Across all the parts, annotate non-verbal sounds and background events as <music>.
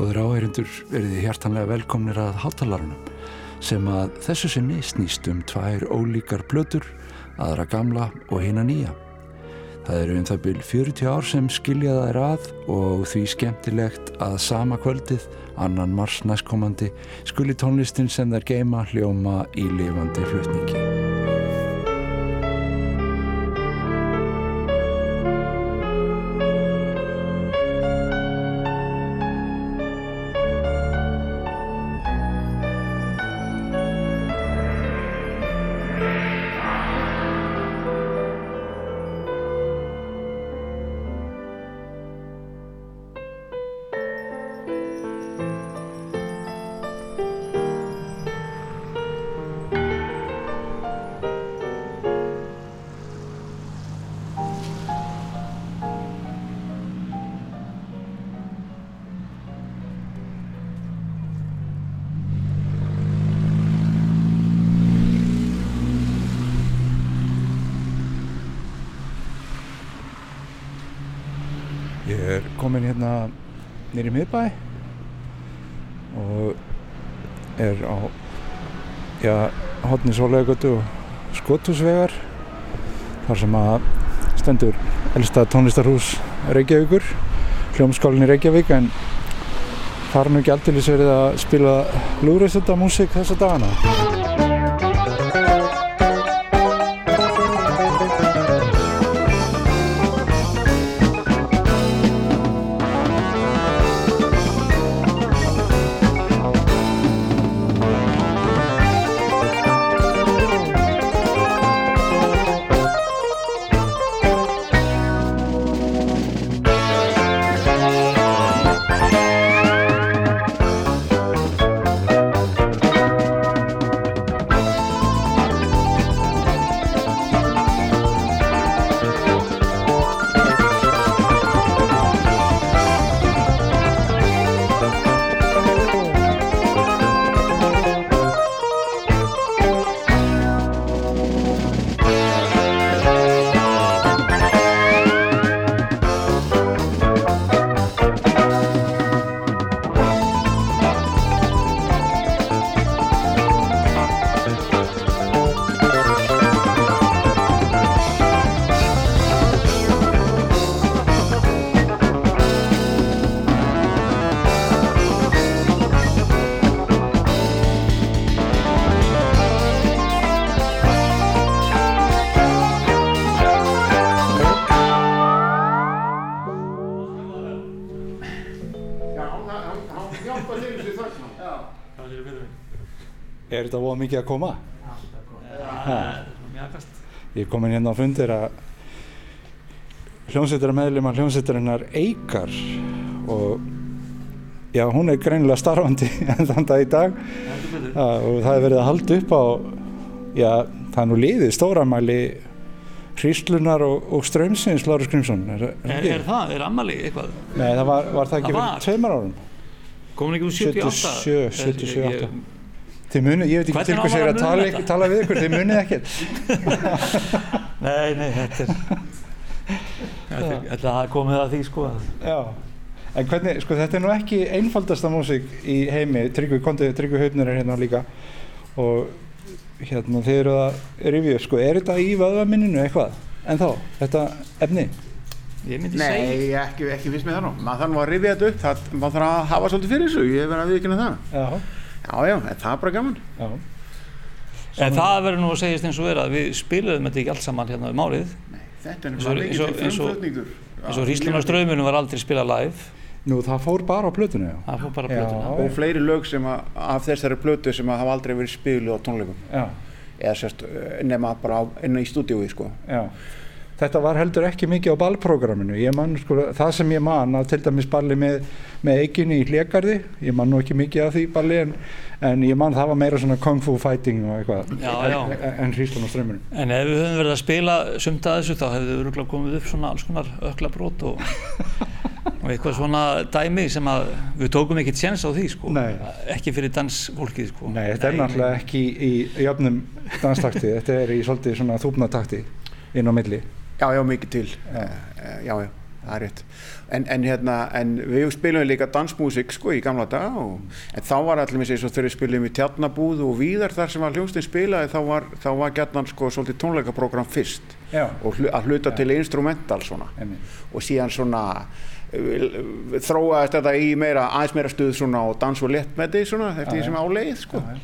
Góður áheirindur veriði hjartanlega velkomnir að hátalarunum sem að þessu sinni snýst um tvær ólíkar blötur, aðra gamla og hina nýja. Það eru um það byrj 40 ár sem skilja það er að og því skemmtilegt að sama kvöldið, annan mars næstkomandi, skuli tónlistin sem þær geima hljóma í lifandi flutningi. Nýri miðbæ og er á já, hotni Sólauggötu og Skotusvegar þar sem að stendur elsta tónlistarhús Reykjavíkur hljómskálinn í Reykjavík en nú ekki alltaf verið að spila lúðræstönda músík þessa dagana Er óa mikið að koma? mjakast. Ég er komin hérna á fundir að hljómsveitar meðlum að hljómsveitarinnar Eikar og já, hún er greinilega starfandi <laughs> en þann dag í dag. Ja, og það er verið að halda upp á já, það er nú liðið stóramæli hríslunar og, og strömsins Láru Skrimsson er, er, ekki? er það, er ammali eitthvað? Nei, það var, var það ekki Það fyrir tveimar árum? Komin ekki úr 78 77, 77, Ég- 78. Þið munið, ég veit ekki til hvers ég er að að tala, þetta? tala við ykkur, þið munið ekkert. <laughs> Nei, nei, þetta er þetta er- þetta er komið að því sko. Já, en hvernig, sko þetta er nú ekki einfaldasta músík í heimi, Tryggvi Kondi, Tryggvi Haupnir er hérna líka. Og hérna þið eru að rifja upp, sko, er þetta í vöðvaminninu eitthvað, en þá, þetta efni? ég myndi segja Nei, ekki, ekki fyrst með það nú. Maður þarf nú að rifja þetta upp, það, maður þarf að hafa svolítið fyrir þessu, ég verð að viðkynna það. Já, Já, það er bara gaman. já, en það verður nú að segjast eins og vera að við spiluðum þetta ekki allt saman hérna um árið Nei, þetta er Eins og- nefnilega eins og- til eins og- frumflutningur. eins og Hríslunar ströyminu var aldrei spilað live nú það fór bara á plötunni, já. það fór bara Já. blötuna Og fleiri lög sem að, af þessari plötu sem að hafa aldrei verið spiluð á tónleikum. Já, Eða sérst, eh, nema bara á, inn í stúdíói, sko. já. Þetta var heldur ekki mikið á ballprogramminu. Sko, það sem ég man að til dæmis balli með, með eiginni í hlékarði, ég man nú ekki mikið af því balli en, en ég man það var meira svona kung fu fighting og eitthvað Já, já. en, en hríslan og strömmunum. En ef við höfum verið að spila sumt að þessu þá hefðu öruglega komið upp svona alls konar öklabrót og, og eitthvað svona dæmi sem að við tókum ekkert séns á því sko. Nei. Ekki fyrir dansfólkið sko. Nei, þetta er náttúrulega ekki í, í jöfnum danstakti, þetta er í svolítið svona þúpnatakti inn á milli. Já, já, mikið til. Uh, uh, já, já. það er rétt en, en hérna, en við spilum líka dansmúsík sko í gamla daga og, en þá var allir sig svo þegar við spilum í tjarnabúð og víðar þar sem var hljómsnið spilaði þá var, þá var gætnan sko svolítið tónleikaprogram fyrst Já. og hlu, að hluta til instrumental svona Einmitt. og síðan svona uh, þróaðist þetta í meira aðeins meira stuð svona og dans og því svona eftir því Já, sem já. áleið sko Já,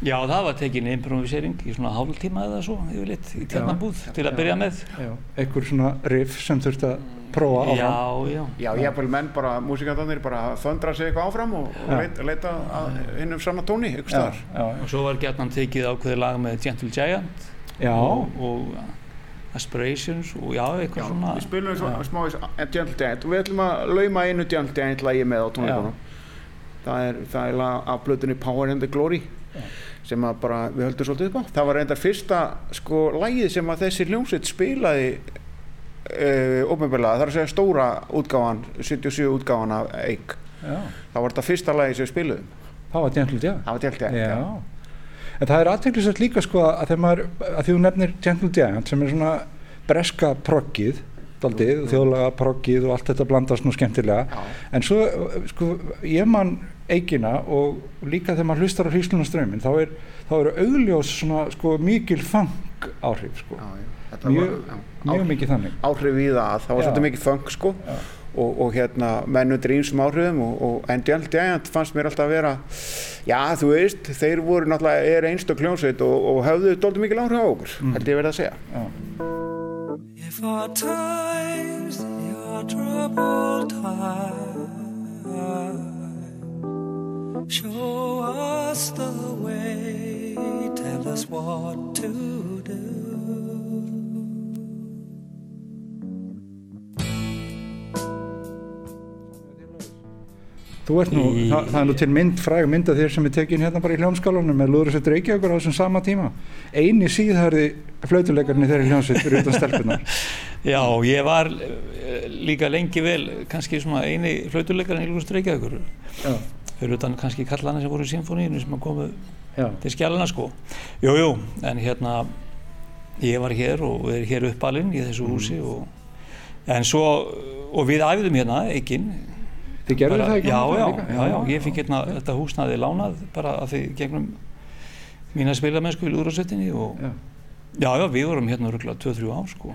já. Já, það var tekin improvisering í svona hálftíma eða svo, yfirleitt, í tjarnabúð til að byrja með. Já, einhver svona riff sem þurft að prófa áfram. Já, já. Já, ég hef menn bara, músikandarnir bara föndra sig eitthvað áfram og, og Já. leita, að hinnum sanna tóni, ykkur já, staðar. já, Og svo var gætnan tekið ákveðið lag með Gentle Giant já, og, og Aspirations og já, eitthvað Já, svona. við spilum svo smá í Gentle Giant og við ætlum að lauma einu Gentle Giant lagi með á tónleikunum. Það er, það er lag af blöðunni Power and the Glory sem að bara við höldum svolítið upp á. Það var reyndar fyrsta sko lagið sem að þessi hljómsveit spilaði uh, ómjömbilega, það er að segja stóra útgáfan, 77 útgáfan af Eik. já. Það var þetta fyrsta lagi sem við spiluðum. Það var Gentle Giant. Það var Gentle Giant, já. Já. En það er aðteglisvægt líka sko að þegar maður, að þú nefnir Gentle Giant sem er svona breska proggið, þjóðlaga proggið og allt þetta blandast nú skemmtilega. Já. En svo, sko, ég man eigina og líka þegar maður hlustar á hríslunarströmmin, þá er, þá eru augljós svona, sko, mikil fang áhrif, sko. Já, já. Þetta Mjög, var, já, mjög áhrif- mikið þannig. áhrif í það, það var Já. svolítið mikið funk sko og, og hérna menn undir ímsum áhrifum og, og en Gentle Giant fannst mér alltaf að vera já þú veist, þeir voru náttúrulega er einstök hljómsveit og, og höfðu doldið mikið áhrif á okkur, Mm. held ég verið að segja Já. If our times are troubled time, show us the way, tell us what to do. Þú ert nú, Í- það, það er nú til mynd, fræg mynd af þér sem er tekin hérna bara í hljómskálanum með Lúðursveit Reykjavíkur á þessum sama tíma. Eini síðhörði flautuleikarinn í þeirri hljómsveit fyrir utan stelpunar. <laughs> Já, ég var eh, líka lengi vel kannski svona eini flautuleikarinn í Lúgust Reykjavíkur. Já, Fyrir utan kannski kallana sem voru í symfóníinu sem að komu já, til skjálana sko. Jú, jú, en hérna ég var hér og er hér uppalinn í þessu húsi og en svo, og við æfðum hérna eigin. Þið gerðu það ekki? já, já, já, ég fikk hérna þetta húsnaði lánað bara að því gegnum mína spilamennsku í Lúðursveitinni og Já, já, við vorum hérna röglega 2-3 ár sko.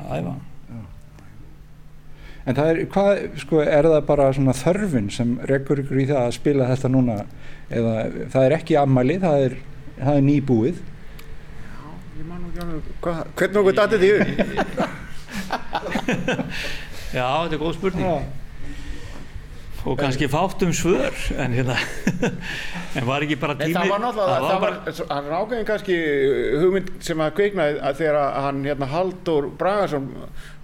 Að æfa. En það er, hvað, sko, er það bara svona þörfin sem rekur ykkur í það að spila þetta núna eða það er ekki ammæli, það er, það er nýbúið. ég man nú ekki alveg, hvað, hvernig okkur datið því upp? Já, þetta er góð spurning og kannski fátt um svör en hérna <laughs> en var ekki bara tími það var náttúrulega, það var, bara, hann rákaði kannski hugmynd sem að kveiknaði að þegar að hann hérna Haldur Bragason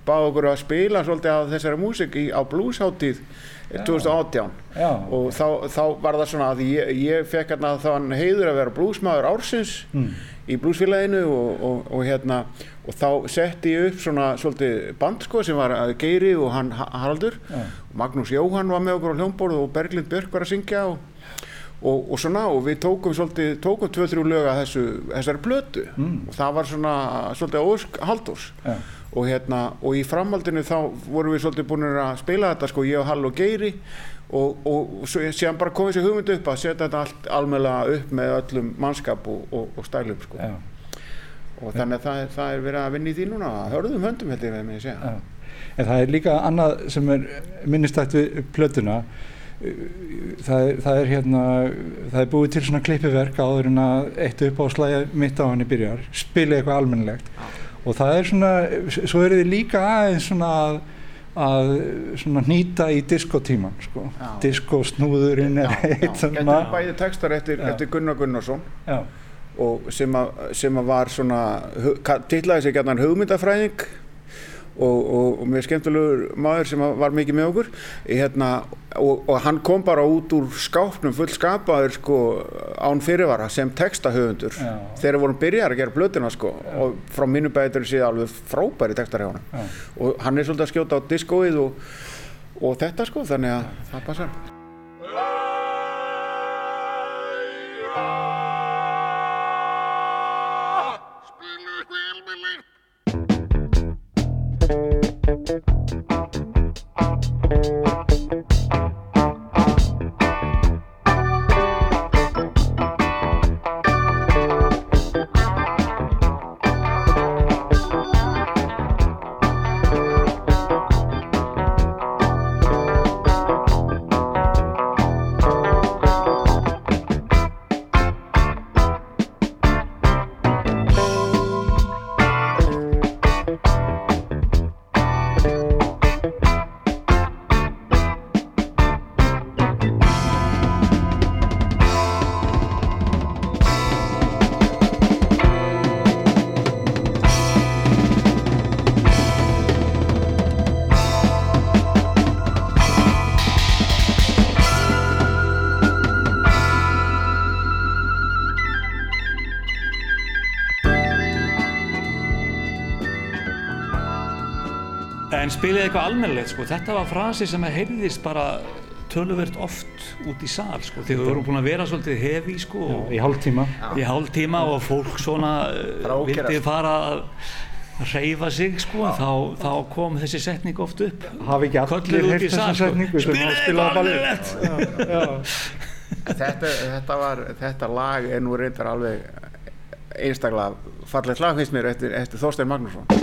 báði okkur að spila svolítið af þessari músik á bluesháttíð 2018 Já, og þá, þá var það svona að ég, ég fekk hérna þann heiður að vera bluesmaður ársins Mm. í bluesfélaginu og, og, og hérna og þá setti ég upp svona svolítið band sko sem var að Geiri og hann Ha- Haraldur. Já. og Magnús Jóhann var með okkur á hljómborð og Berglind Björk var að syngja og, og, og svona og við tókum svolítið tókum tvö-þrjú lög að þessu, þessari plötu. Mm. og það var svona svolítið ósk Halldórs. Já, og hérna og í framhaldinu þá vorum við svolítið búin að spila þetta sko ég og Hall og Geiri og, og síðan bara kom þessi hugmynd upp að setja þetta allt almennlega upp með öllum mannskap og, og, og stælum sko já, og þannig að það er, það er verið að vinna í því núna hörðum höndum held ég með mig að segja já. En það er líka annað sem er minnistætt við plötuna. Það er, það er hérna, það er búið til svona klippiverk áður en að eitt upp á slæði mitt á henni byrjar, spila eitthvað almennilegt. Og það er svona, svo eru þið líka aðeins svona að, að svona hnýta í diskotíman, sko. Diskosnúðurinn er eitt Þetta svona. er bæði textar eftir, eftir Gunnar Gunnarsson Já, og sem að, sem að var svona tillaði sig gætnan hugmyndafræðing og, og, og mjög skemmtilegur maður sem var mikið með okkur. Hérna, og, og hann kom bara út úr skápnum full skapaður sko, án fyrirvara sem textahöfundur. Já. þegar vorum byrjar að gera blötuna sko, og frá mínu bæður séð alveg frábæri textar hjá hann já. og hann er svolítið að skjóta á diskóið og, og þetta sko þannig að það passar spilaði eitthvað almennilegt sko, þetta var frasi sem að heyrðist bara töluvert oft út í sal sko, því við vorum búin að vera svolítið hefi sko í hálftíma. í hálftíma og fólk svona vildi fara að reyfa sig sko, þá, þá kom þessi setning oft upp. hafi ekki allir út í heyrt þessa sal, sko. setningu sem Spilaðu að spila á eitthvað balli almennilegt. þetta, þetta, var, þetta lag er nú reyndar alveg einstaklega fallegt lag finnst mér eftir, eftir Þorstein Magnússon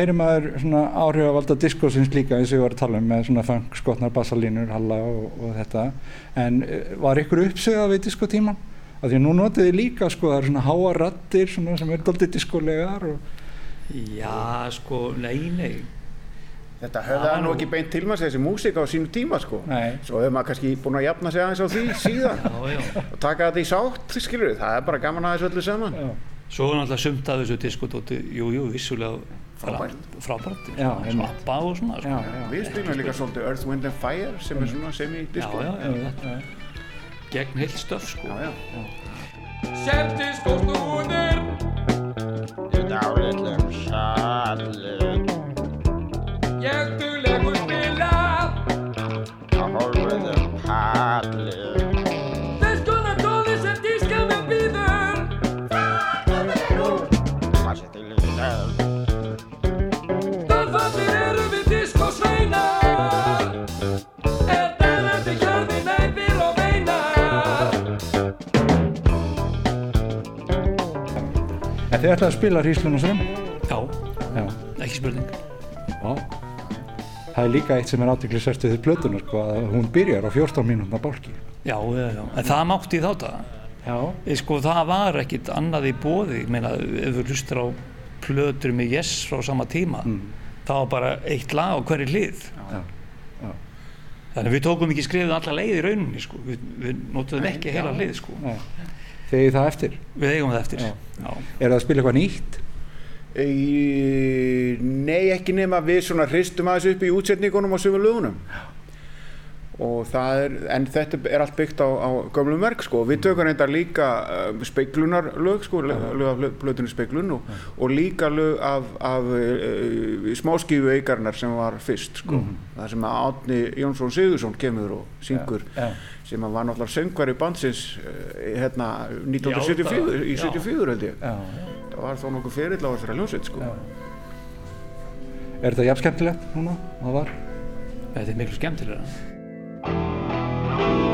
heyrir maður svona áhrifavalda diskósins líka eins og ég var að tala um með svona funk, skotnar, bassalínur, halla og, og þetta en eh, var ykkur uppsegað við diskotíman? Af því að nú notið þið líka sko, það eru svona háa rattir svona sem eru doldið diskolegar og Já, sko, nei, nei. Þetta höfði Já, nú ekki beint til maður þessi músík á sínu tíma sko Nei. svo hefur maður kannski búin að jafna sig aðeins á því síðan <laughs> Já, já. og taka þetta í sátt skilur það er bara gaman aðeins öllu saman já, Svo er náttúrulega sumt að þessu diskotóti, jú, jú, vissulega Frábært. Frábært. Slappa og svona, sko. já, já, við spilum líka svolítið Earth, Wind and Fire sem er svona semi-disco já, já, já, já. gegn heilt stöf, sko. já, já. Sem diskóstúðir Í dálitlum salli Ég duglegur spila á hólfuðum palli þið ætlaði að spila Hríslun og Srem? Já, Já. ekki spurning. Já. Það er líka eitt sem er átiklisvert við plötunar sko, að hún byrjar á 14 mínútna bálki. Já, já, já. En það mátti þátt að. Já. Sko, það var ekkit annað í bóði. Ég meina, ef þú hlustur á plötur með Yes frá sama tíma, það var bara eitt lag á hverju hlið. Já. Já. Þannig við tókum ekki skrifið alla leið í rauninni, sko. Við, við notuðum ekki heila hlið, sko. Nei. Þið eigið það eftir. Við eigum það eftir. Já. Já. Er það að spila eitthvað nýtt? Í, nei ekki nema við svona hristum aðeins upp í útsetningunum á sömu lögunum og það er, en þetta er allt byggt á, á gömlum verk sko, við tökum reynda líka uh, speiklunarlög sko, lög af plötunni speiklun og, og líka lög af, af uh, smáskífu eigarnar sem var fyrst sko, það sem að Átni Jónsson Sigursson kemur og syngur Já. sem að var náttúrulega söngvari bandsins uh, hérna Já, 1974 það- í já. 74 held ég Já. það var þó nokkuð ferill á þessari hljómsveit sko. Já. Er þetta jafn skemmtilegt núna? Það var? Þetta er miklu skemmtilega. Música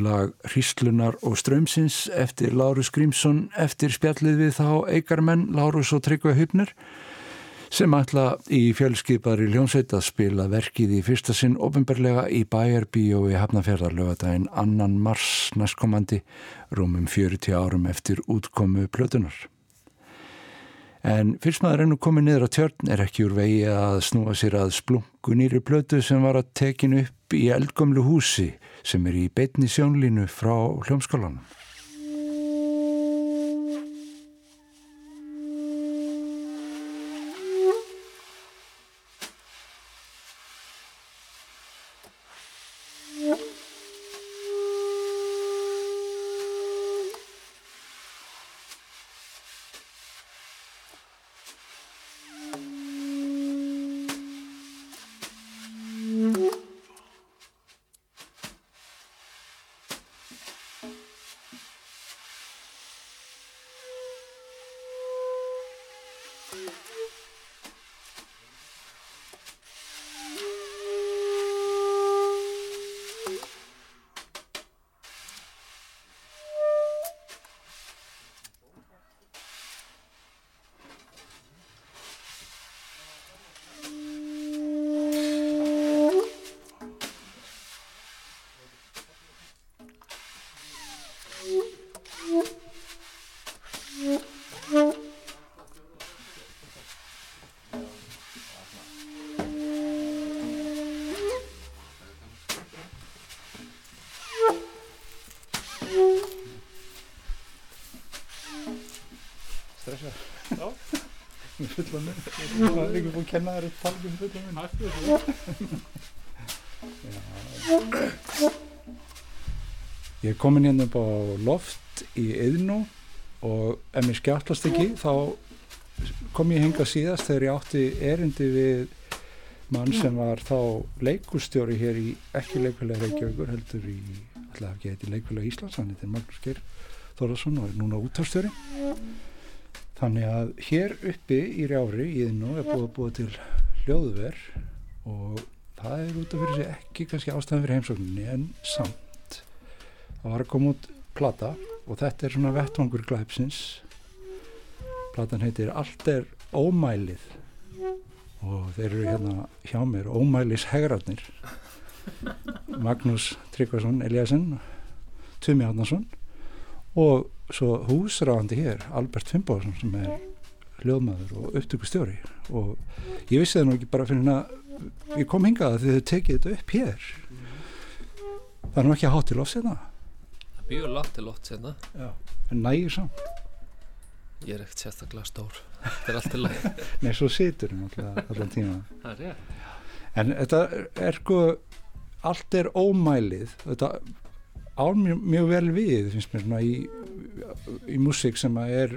Niðurlag Hríslunar og Strömsins eftir Lárus Grímsson eftir spjallið við þá eigarmenn Lárus og Tryggva Hupner sem ætla í fjölskipari ljónsveit að spila verkið í fyrsta sinn ofinbarlega í Bæjarbíó í Hafnafjörðarlögadaginn annan mars næstkomandi rúmum 40 árum eftir útkomu plötunar. En fyrst maður ennú komið niður á tjörn er ekki úr vegi að snúa sér að splungu nýri plötu sem var að tekinu upp í eldgömlu húsi sem er í beitni sjónlínu frá hljómskólanum. Kenna þér að tala um fullan minn Ég er komin hérna upp á loft í Eðnú og ef mér skjáttlast ekki þá kom ég hinga síðast þegar ég átti erindi við mann sem var þá leikustjóri hér í ekki leikulega Reykjavíkur heldur í alltaf ekki heiti leikulega Íslands hann heitir Magnús Geir Þorðarsson og er núna útastjóri Þannig að hér uppi í Rjári í Iðnú er búið að búið til hljóðver og það er út af fyrir sig ekki kannski ástæðan fyrir heimsókninni en samt. Það var að koma út plata og þetta er svona vettvangur glæpsins. Platan heitir Allt er ómælið og þeir eru hérna hjá mér ómælis hegrarnir. Magnús Tryggvason Eliasson, Tumi Átnarsson og svo húsráðandi hér Albert Fimboðsson sem er hljóðmaður og upptökustjóri og ég vissi það nú ekki bara fyrir að ég kom hingað að þið hefðu tekið þetta upp hér það er nú ekki að hátt til loft sérna Það býður látt til lótt sérna. en nægir samt Ég er ekkert sérstaklega stór. Þetta er allt í lagi. <laughs> nei svo situr alltaf allan tíma Það er rétt. en þetta er sko allt er ómælið þetta án mjög, mjög vel við finnst mér svona í, í músík sem að er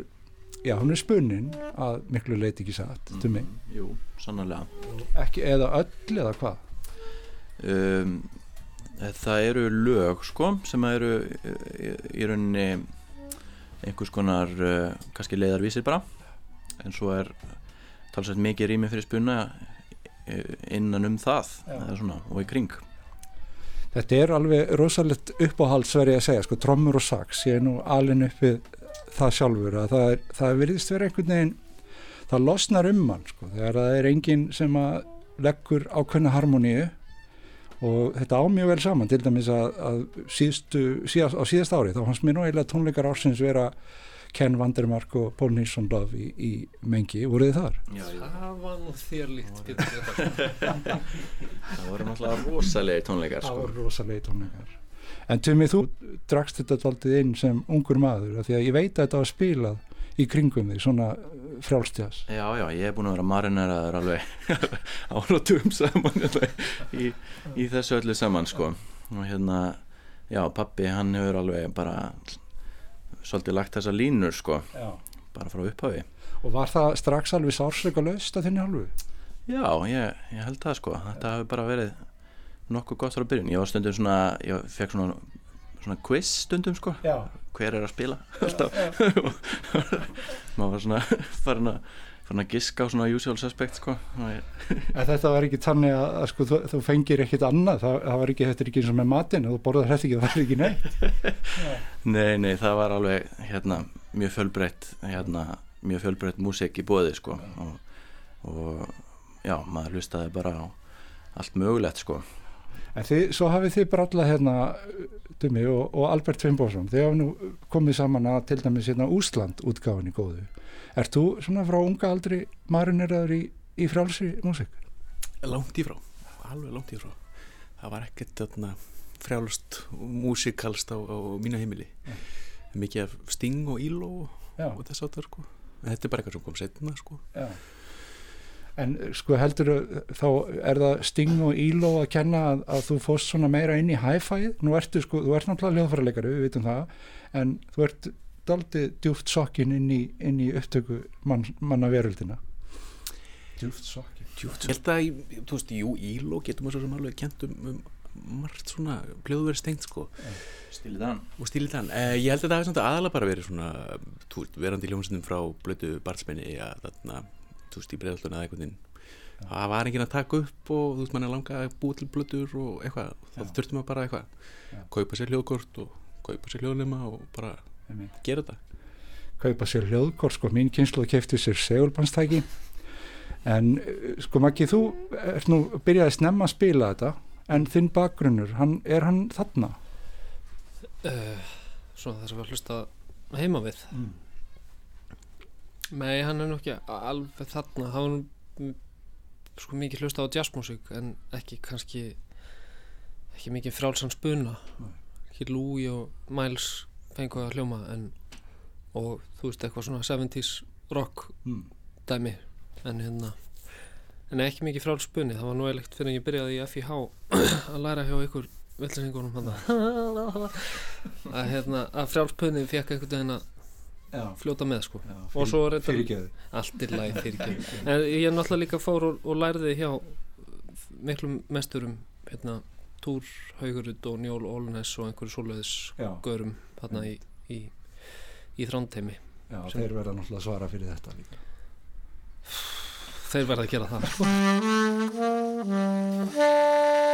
já, hún er spunnin að miklu leiti ekki satt mm. mig, Jú, sannarlega. Ekki eða öll eða hvað? Um, Það eru lög sko sem eru í, í rauninni einhvers konar uh, kannski leiðarvísir bara. En svo er talsvægt mikið rými fyrir spunna uh, innan um það og í kring þetta er alveg rosalegt uppáhalds verið að segja, sko, trommur og sax. Ég er nú alin upp við það sjálfur að það, er, það virðist vera einhvern veginn það losnar um mann sko, þegar það er enginn sem að leggur ákveðna harmoníu og þetta á mjög vel saman. Til dæmis að, að síðstu, síðast, á síðast ári þá fannst mér nú eiginlega tónleikar ársins vera Ken Vandermark og Paul Nilsson Love í, í mengi, voruð þið þar? Já, já. Það var nú þér líkt. <laughs> Það voru náttúrulega rosalegir tónleikar Það sko. voru rosalegi tónleikar En Tumi, þú drakst þetta daldið inn sem ungur maður af því að ég veit að þetta var spilað í kringum því, svona frjálstjás Já, já, ég hef búin að vera marineraður alveg <laughs> áratugum saman <laughs> í, í þessu öllu saman sko og hérna, já, pappi hann hefur alveg bara svolítið lagt þessa línur sko Já. bara frá upphafi. Og var það strax alveg sársleika laust að þinni hálfu? Já, ég, ég held það sko. Þetta hefur bara verið nokkuð gott frá byrjun. Ég var stundum svona, ég fekk svona svona quiz stundum sko. Já. hver er að spila? Alltaf. <laughs> maður var svona <laughs> farin að fann að giska á svona usual suspect sko. <laughs> Þetta var ekki tannig að, að sko, þú, þú fengir ekkit annað, það, það var ekki, þetta er ekki eins og með matinn, ef þú borðar þetta ekki, það er ekki neitt. <laughs> nei, nei, það var alveg hérna, mjög fjölbreytt hérna, mjög fjölbreytt músík í bóði sko. Og, og já, maður hlustaði bara á allt mögulegt sko En þið, svo hafið þið brallað hérna, Dumi og, og Albert Fimboðsson, þið hafið nú komið saman að til dæmis hérna Úsland útgáfinni góðu. Ert þú svona frá unga aldri marineraður í, í frálsi músík? langt í frá, alveg langt í frá. Það var ekkert þarna frjálst músikalst á, á mínu heimili. Mikið af Sting og Íló og, og þess áttar sko. En þetta er bara eitthvað sem kom setna sko. Já. En sko heldur þá er það Sting og Íló að kenna að, að þú fóst svona meira inn í hi-fi nú ertu sko, þú ert náttúrulega hljóðfæraleikari við vitum það, en þú ert daldið djúft sokkin inn í, inn í upptöku mann, manna veröldina Djúft sokkin. Djúft, ég held að, þú veist, jú, Íló getur maður svo sem alveg kent um, um margt svona hljóðverið stengt sko. Stilið þann og stílið þann eh, ég held að það hafi samt aðalega bara verið svona þú veist, verandi í hljómsveitum frá blötu barnsmenni að þarna, þú veist, í breyðaltuna eða veginn. Það var enginn að taka upp og þú veist, mann er langa að búa til blötur og eitthvað, þá þurftum maður bara eitthvað. Kaupa sér hljóðkort og kaupa sér hljóðlema og bara Einmitt. gera þetta. Kaupa sér hljóðkort, sko. Mín kynslu kefti sér segulbannstæki en sko Maggi þú ert nú byrjaði snemma að spila þetta en þinn bakgrunnur, hann, er hann þarna? uh, Svona það sem var hlusta heima við. Mm. Nei, hann er nú ekki alveg þarna. Var nú mm, sko mikið hlusta á jazzmusik en ekki kannski ekki mikið frálsann spuna. Ekki Louis og Miles fengu að hljóma en og þú veist eitthvað svona 70s rock Mm. dæmi. En hérna en ekki mikið fráls spunni, það var nú eilegt fyrir að ég byrjaði í FIH <coughs> að læra hjá ykkur villinsingunum hann <laughs> að hérna að fráls spunni fekk einhvern veginn að Já. fljóta með sko. Já, og svo reyndar allt er læg fyrirgefðu. <laughs> En ég er náttúrulega líka fór og, og lærði hjá miklum mesturum hérna Túr Haugurud og Njól Óluness og einhverju Já. görum þarna í, í, í þrándheimi Já, Sem- þeir verða náttúrulega að svara fyrir þetta líka. Þeir verða að gera það <laughs>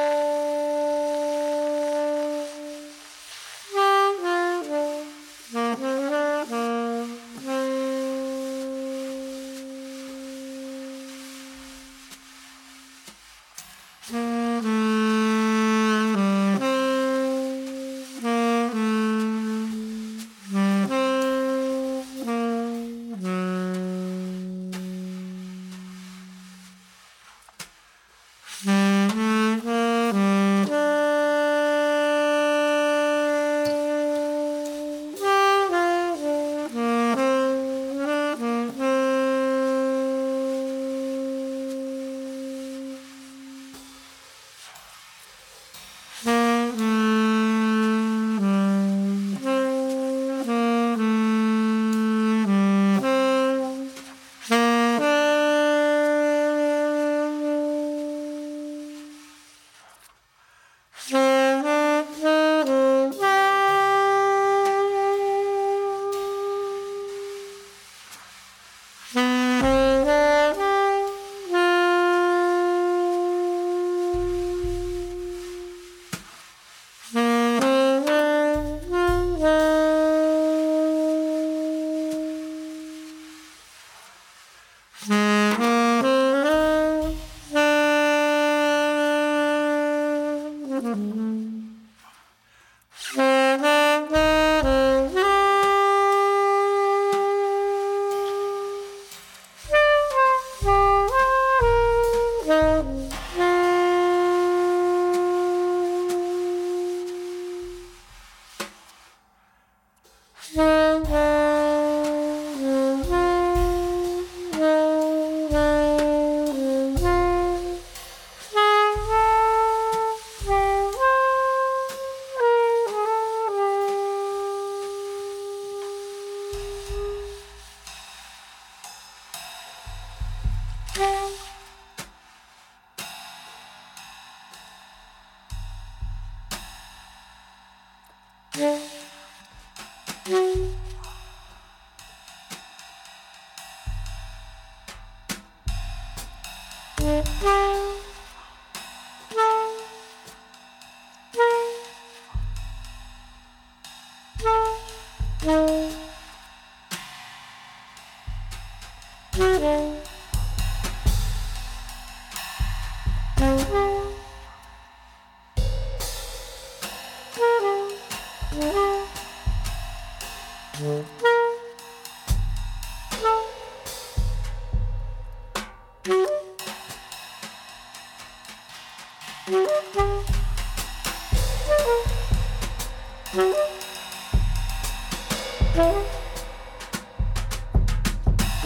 sko.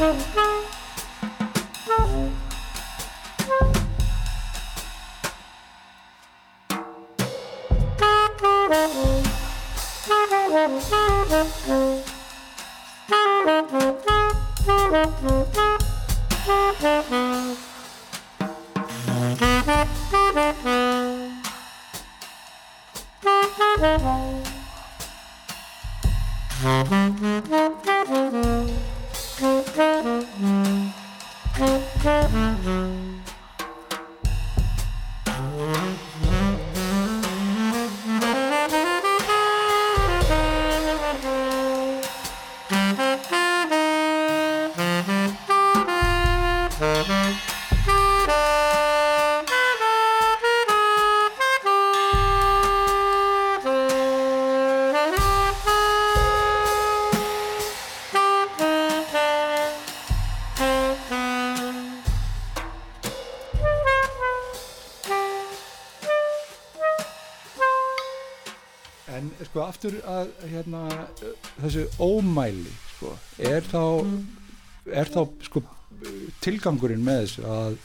En aftur að hérna þessu ómæli sko, er þá er þá sko tilgangurinn með þessu að,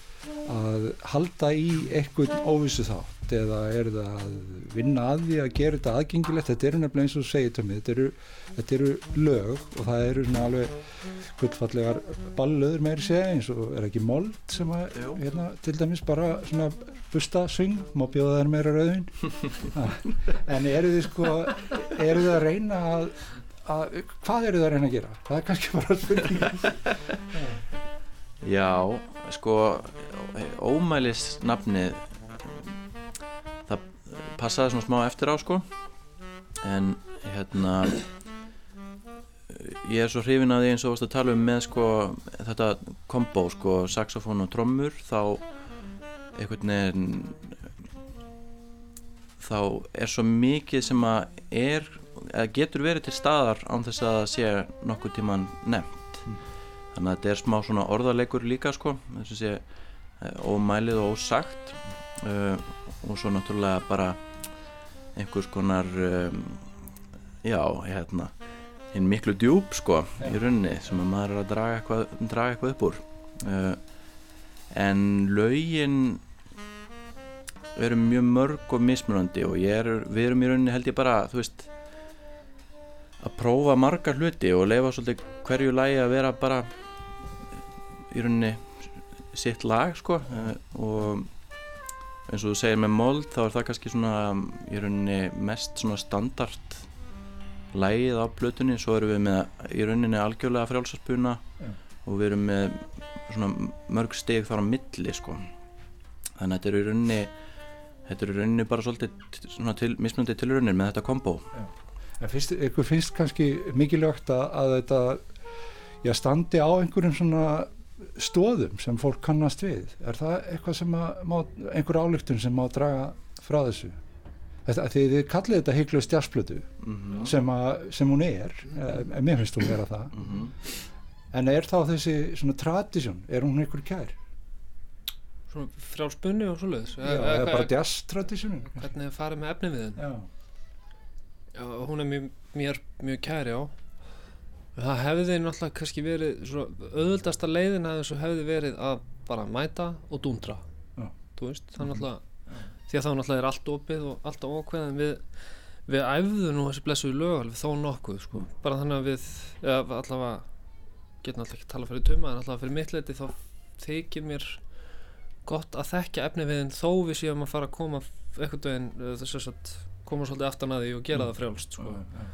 að halda í einhvern óvissu þátt eða er það að vinna að því að gera þetta aðgengilegt? Þetta eru nefnilega eins og mig þetta eru, þetta eru lög og það eru svona alveg gullfallegar ballöður meiri segja eins og er ekki mold sem að hérna til dæmis bara svona busta syng, má bjóða þær meira rauðin <laughs> en eru þið sko eru þið að reyna að, að hvað eru þið að reyna að gera? það er kannski bara spurning Já, sko ómælis nafnið það passaði svona smá eftir á sko. En hérna ég er svo hrifin að því eins og varst að tala um með sko þetta kombo sko saxofón og trommur þá einhvern veginn þá er svo mikið sem að er eða getur verið til staðar án þess að það sé nokkuð tíman nefnt. Þannig að þetta er smá svona orðarleikur líka sko þess að sé eh, ómælið og ósagt uh, og svo náttúrulega bara einhvers konar um, já, hérna hinn miklu djúb sko í runni sem að maður er að draga eitthvað, draga eitthvað upp úr. Uh, en lögin eru mjög mörg og mismunandi og er, við erum í rauninni held ég bara, veist að prófa margar hluti og leifa svolítið hverju lagi að vera bara í rauninni sitt lag sko. Eh, og eins og þú segir með mold þá er það kannski svona í rauninni mest svona standard lagið á blötunni svo erum við með í rauninni algjörlega frjálsarspuna Já. og við erum með svona mörg stig þar á milli sko. Þannig að þetta er í rauninni þetta er í rauninni bara svolítið svona til, mismunandi tilraunir með þetta kombo En finnst, ykkur finnst kannski mikilvægt að, að þetta já, standi á einhverjum svona stóðum sem fólk kannast við? Er það eitthvað sem að má, einhver álíktun sem má draga frá þessu þetta, því þið kallið þetta heiklust jazzplötu Mhm. sem, að, sem hún er eh, mér finnst hún vera það Mhm. en er þá þessi svona tradisjón, er hún einhver kær? Svona frjálspunni og svoleiðis Já, eða bara jazz tradisjónin Hvernig þið farið með efnið við henn Já, Já, hún er mjög, mér mjög kæri á það hefði náttúrulega kannski verið svona auðvöldasta leiðin að þessu hefði verið að bara mæta og dúndra Já. þú veist, það náttúrulega því að þá náttúrulega er allt opið og allt ákveðin við, við æfðu nú þessi blessuðu lög alveg þó nokkuð sko. bara þannig að við eða, allavega, getum alltaf ekki tala fyrir tuma en allavega fyrir mitt leiti þá þykir mér gott að þekkja efni við en þó við séum að fara að koma einhvern veginn að koma svolítið aftan að því og gera Mm. það frjálst sko. já.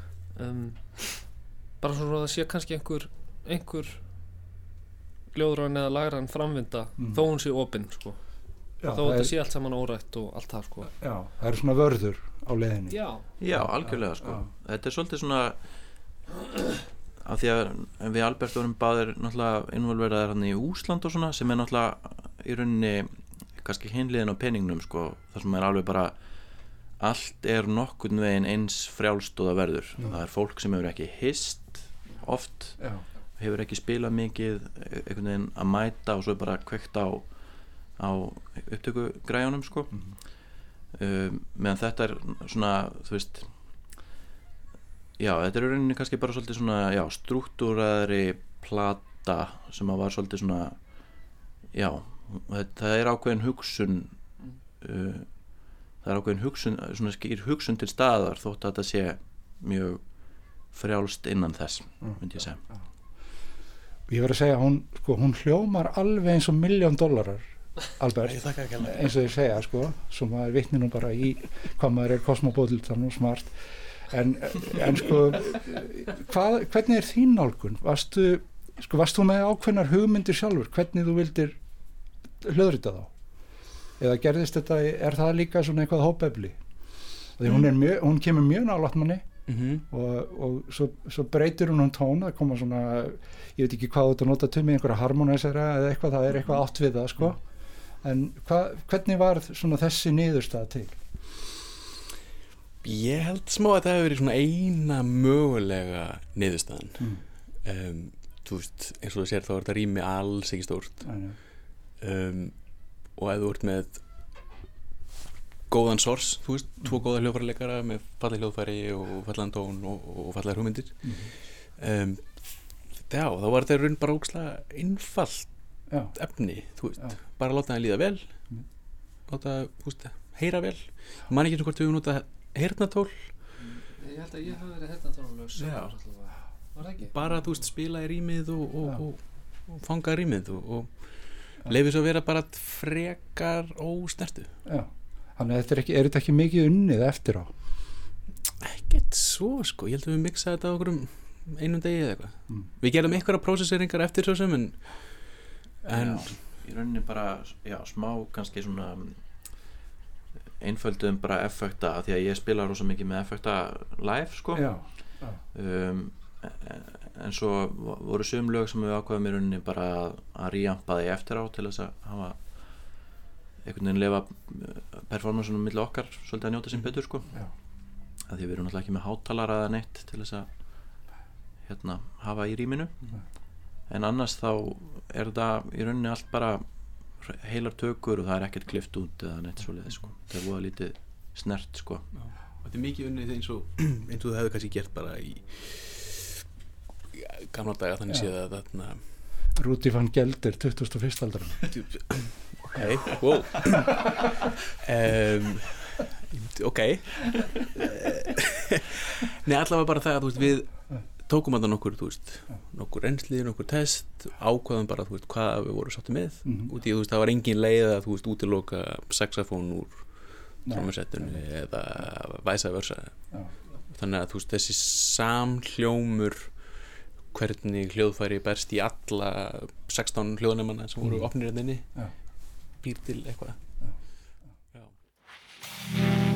um, bara svona að það sé kannski einhver einhver ljóðræn eða lagræn framvinda Mm. þó hún sé opinn sko. Já, þó það þetta sé allt saman órætt og allt það sko. já, það er svona vörður á leiðinni Já, algjörlega sko já. Þetta er svolítið svona af því að við Albert vorum báðir náttúrulega involveraðar hann í Úsland og svona sem er náttúrulega í rauninni kannski hinliðin á peningnum sko þar sem er alveg bara allt er nokkurn veginn eins frjálst og það verður það er fólk sem hefur ekki hist oft Já. hefur ekki spilað mikið einhvern veginn að mæta og svo er bara kveikt á á upptöku græjunum sko um, meðan þetta er svona þú veist já, þetta er rauninni kannski bara svolítið svona struktúraðri plata sem að var svolítið svona já, það, er ákveðin hugsun uh, það er ákveðin hugsun svona skýr hugsun til staðar þótt að þetta sé mjög frjálst innan þess myndi ég segja. Ég verð að segja hún, sko, hún hljómar alveg eins og miljón dollarar Albert, eins og ég segja sko, svo maður vitni nú bara í hvað maður er kosmobóðil þannig og smart. En, en sko hvað, hvernig er þín nálgun? Varstu, sko, varst þú með ákveðnar hugmyndir sjálfur, hvernig þú vildir hlöðrita þá? Eða gerðist þetta, er það líka svona eitthvað hópefli? Því hún, er mjög, hún kemur mjög nálægt manni Mhm. og, og svo, svo breytir hún um tón það koma svona, ég veit ekki hvað þú ert að nota til mig, einhverja harmonisera eða eitthvað, það er eitthvað átt við það sko en hva, hvernig var þessi niðurstað til? Ég held smá að það hefur verið svona eina mögulega niðurstaðan. Mm. um, Þú veist, eins og þú sér þá er þetta rými alls ekki stórt. Um, og ef þú ert með góðan sors, þú veist, tvo góða hljóðfæri leikara með falleg hljóðfæri og fallegan tón og, og fallegar hugmyndir. Um, já, þá var þetta raun bara ókslega einfalt Já. efni, þú veist, Já. bara láta það líða vel. Láta, þú veist, heyra vel. Man ekki eins og hvort við höfum notað heyrnatól Ég held að ég hafi verið hérna tónulegs Já. Var það ekki? bara, þú veist, spila í rýmið og, og, og, og fanga rýmið og, og leifir svo að vera bara frekar ósnertu. Já, þannig að þetta er, ekki, er þetta ekki mikið unnið eftir á? Ekkert svo sko, ég held að við miksaði þetta á okkur um einum degi eða eitthvað. Mm. við gerum einhverja prósesseringar eftir svo sem en, en já, í rauninni bara já, smá kannski svona einföldum bara effekta af því að ég spila rosa mikið með effekta live sko. Já, um, en svo voru sum lög sem við ákvaðum í rauninni bara að, að ríampa því eftir á til þess að hafa einhvern veginn lefa performansunum milli okkar svolítið að njóta sín betur sko. Já. að því við erum náttúrulega ekki með hátalara eða neitt til þess að hérna, hafa í rýminu en annars þá er þetta í rauninni allt bara heilar tökur og það er ekkert klift út eða neitt svoleiði sko. Það er búið lítið snert sko. Og þetta er mikið unnið eins og <clears throat> eins og þú hefur kannski gert bara í gamla daga þannig séð að þarna Rúti van Gelder 21. aldar ok, wow. Um, ok. <laughs> Nei, allavega bara það að þú veist, við tókum að það nokkur, þú veist nokkur reynsli, nokkur test ákvaðum bara, þú veist, hvað við vorum sáttu með Mhm. út í, þú veist, það var engin leið að, þú veist, útiloka saxofón úr trómasettunni eða væsa versa Já. þannig að, þú veist, þessi samhljómur hvernig hljóðfæri berst í alla 16 hljóðnefana sem voru Mhm. opnir hérna inni Já. býr til eitthvað Thank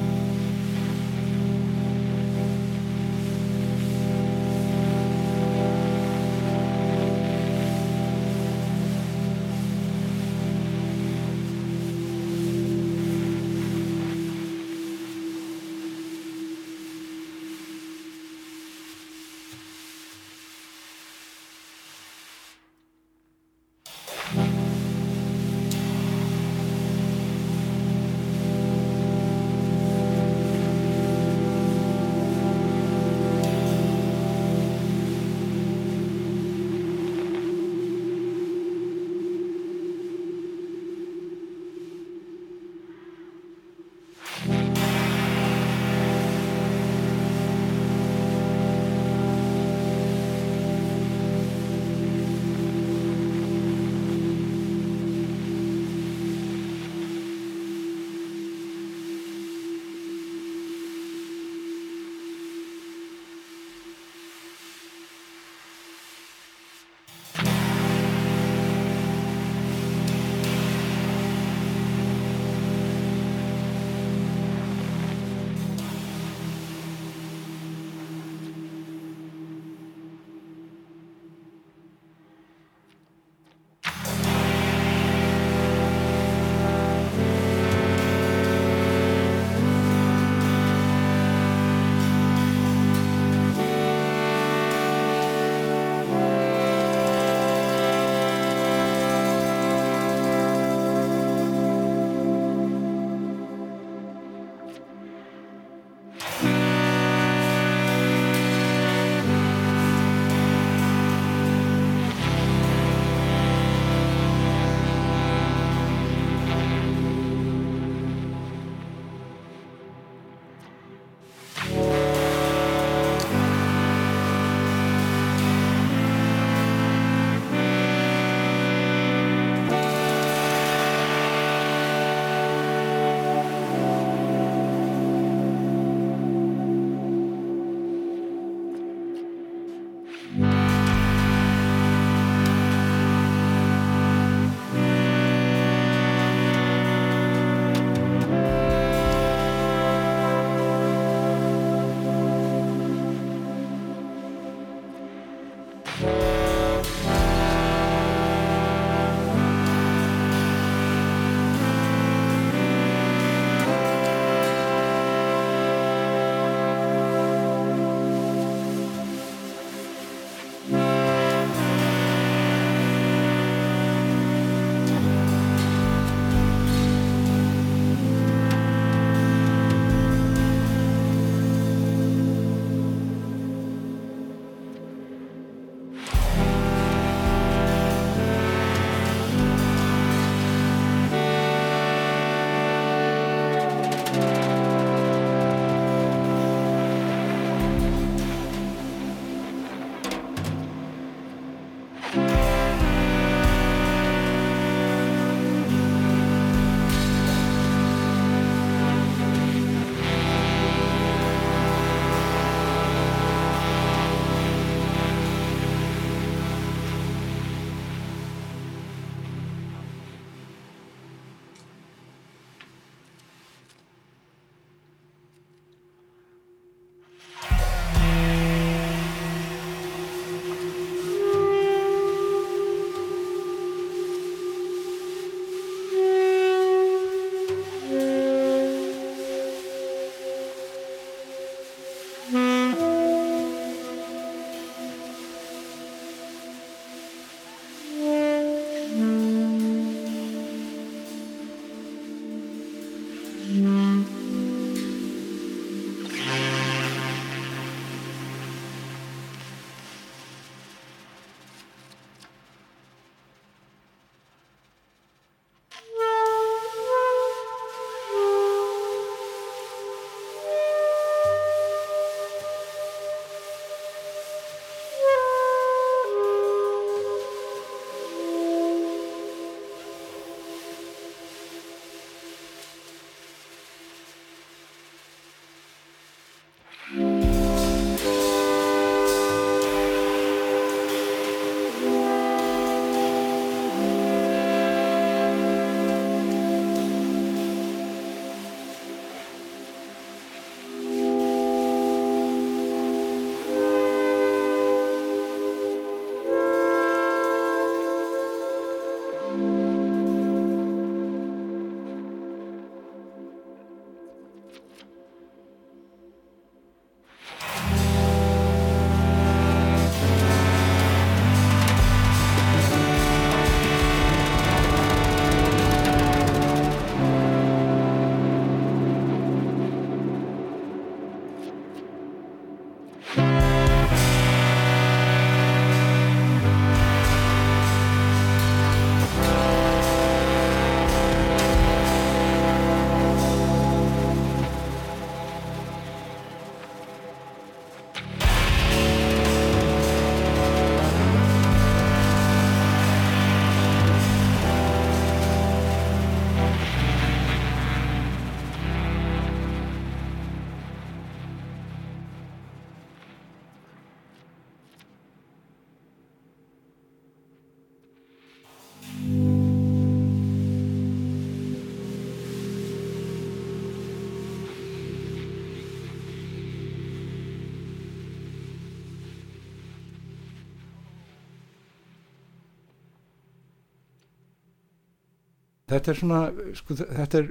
þetta er svona sko, þetta er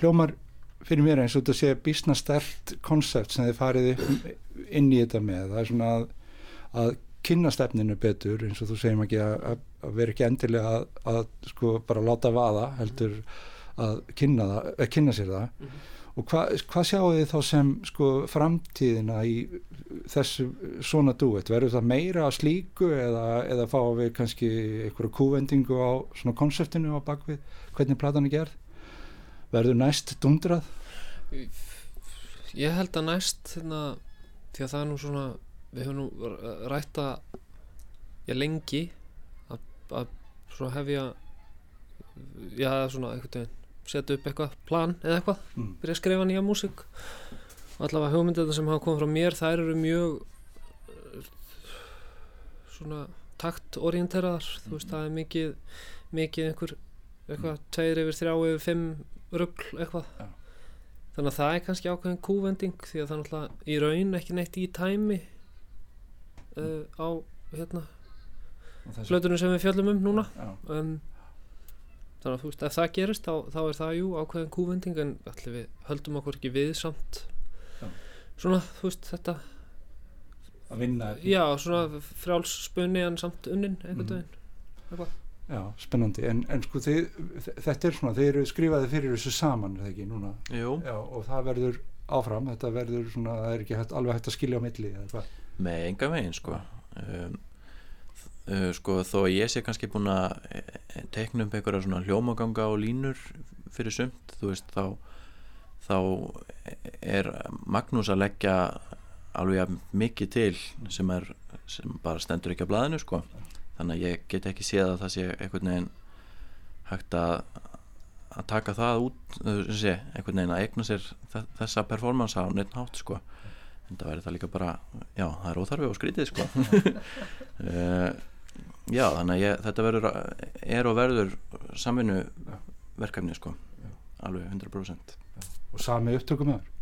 hljómar fyrir mér eins og þetta sé bísna stert konsept sem þið farið inn í þetta með. Það er svona að, að kynna stefninu betur eins og þú segjum ekki að, að, vera ekki endilega að, að sko bara láta vaða heldur að kynna, það, að kynna sér það og hva, hvað sjáu þið þá sem sko framtíðina í þessu svona duett verður það meira að slíku eða, eða fáum við kannski einhverju kúvendingu á svona konseptinu á bakvið hvernig platan er gerð? Verður næst dundrað? Ég held að næst hérna, því að það er nú svona við höfum nú r- rætt að ég lengi að, að svona hefja já svona einhvern veginn setja upp eitthvað plan eða eitthvað Mm. byrja að skrifa nýja músík. Og allavega hugmyndir sem hafa komið frá mér þær eru mjög eh, svona taktorienteraðar þú veist það er mikið mikið einhver eitthvað tveir yfir þrjá yfir fimm rugl eitthvað. Já. þannig að það er kannski ákveðin kúvending því að það er náttúrulega í raun ekki neitt í tæmi uh, á hérna flötunum sem við fjöllum um núna. Um, þannig að þú veist ef það gerist þá, þá er það jú ákveðin kúvending en allir við höldum okkur ekki við samt. Já. svona þú veist þetta að vinna já svona frjálsspunni en samt unnin einhvern Mhm. veginn Já, spennandi, en, en sko þið, þetta er svona, þeir eru skrifaði fyrir þessu saman, er það ekki, núna? Jú, Já, og það verður áfram, þetta verður svona, það er ekki hægt, alveg hægt að skilja á milli, eða með enga veginn sko. Um, uh, sko þó að ég sé kannski búin að eh, teikna upp einhverja svona hljómaganga og línur fyrir sumt þú veist þá þá er Magnús að leggja alveg mikið til sem er sem bara stendur ekki á blaðinu sko. Þannig að ég get ekki séð að það sé einhvern veginn hægt að að taka það út sem sé, einhvern veginn að eigna sér þe- þessa performance á neitt hátt sko. En það verður það líka bara já, það er óþarfi og skrítið sko <laughs> já, þannig að ég, þetta verður er og verður samvinnu verkefni sko. Alveg 100% Og sami upptökum öður?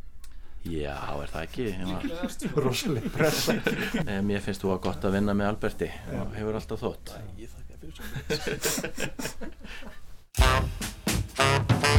já, er það ekki? <laughs> Rosaleg pressa. Mér finnst þú að gott að vinna með Alberti. Og hefur alltaf þótt. Ég þakka fyrir svo Thank <laughs> <laughs>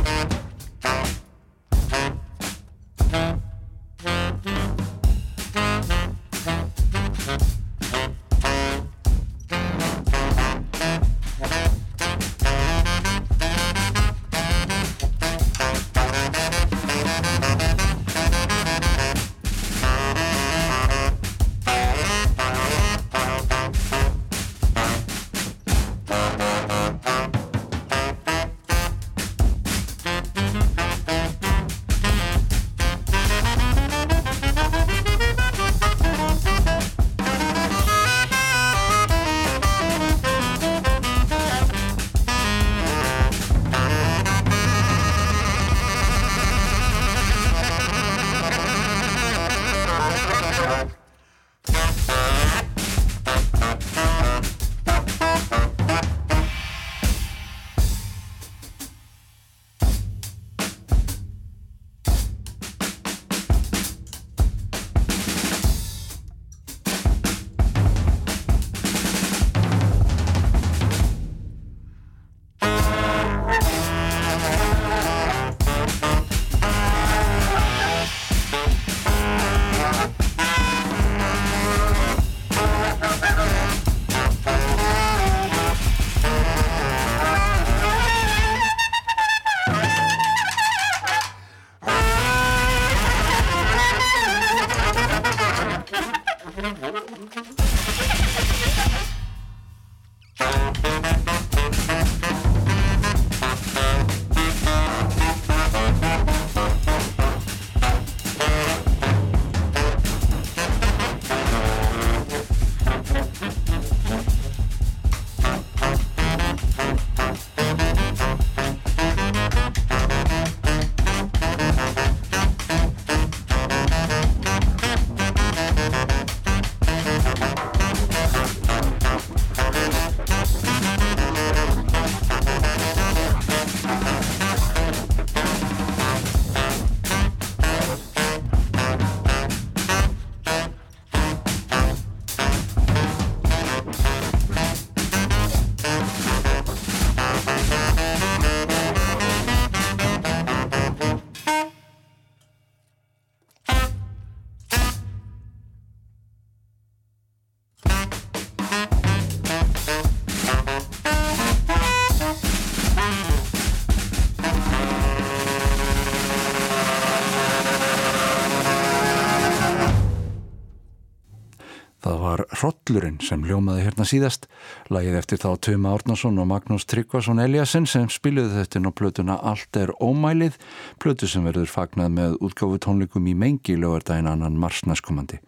var Hrollurinn sem hljómaði hérna síðast, lagið eftir þá Tuma Árnason og Magnús Tryggvason Eliasson sem spiluði þetta inn á plötuna Allt er ómælið, plötu sem verður fagnað með útgáfu tónleikum í mengi lögardaginn annan marsnæskomandi.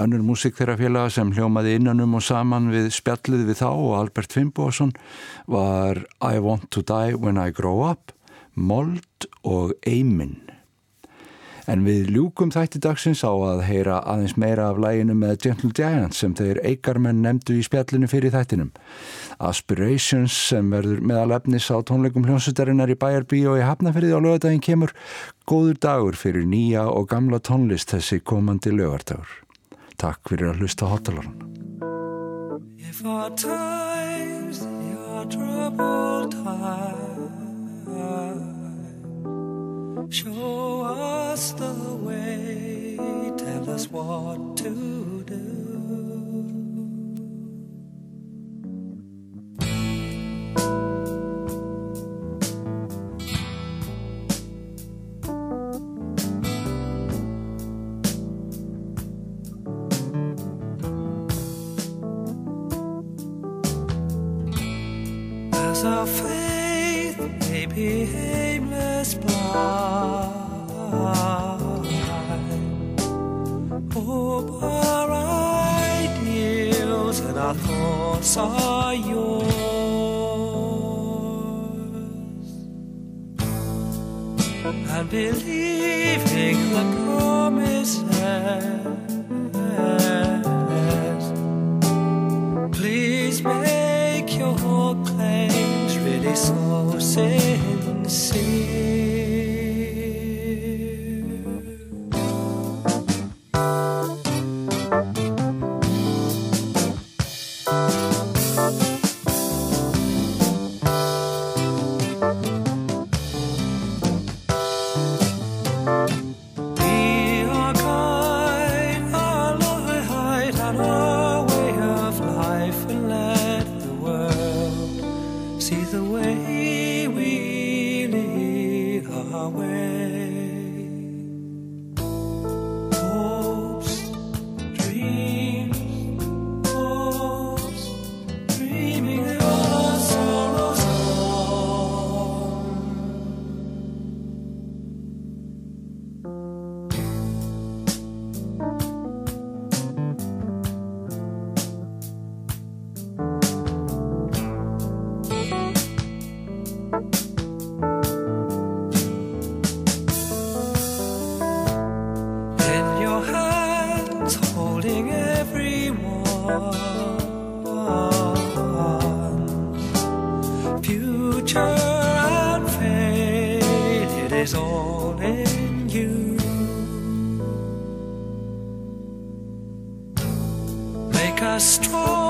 Önnur músik þeirra félaga sem hljómaði innanum og saman við spjallið við þá og Albert Fimboðsson var I Want to Die When I Grow Up, Mold og Eimin. En við ljúkum þætti dagsins á að heyra aðeins meira af læginu með Gentle Giant sem þeir eigarmenn nefndu í spjallinu fyrir þættinum. Aspirations sem verður meðal efnis á tónleikum hljónsutarinnar í Bæjarbí og í Hafnafyrði á lögadaginn kemur góður dagur fyrir nýja og gamla tónlist þessi komandi lögardagur. Takk fyrir að hlusta hotalarun. If our times are troubled time, show us the way, tell us what to do. Hope our ideals and our thoughts are yours, and believing the promises. Please make your claims really so sincere. Strong.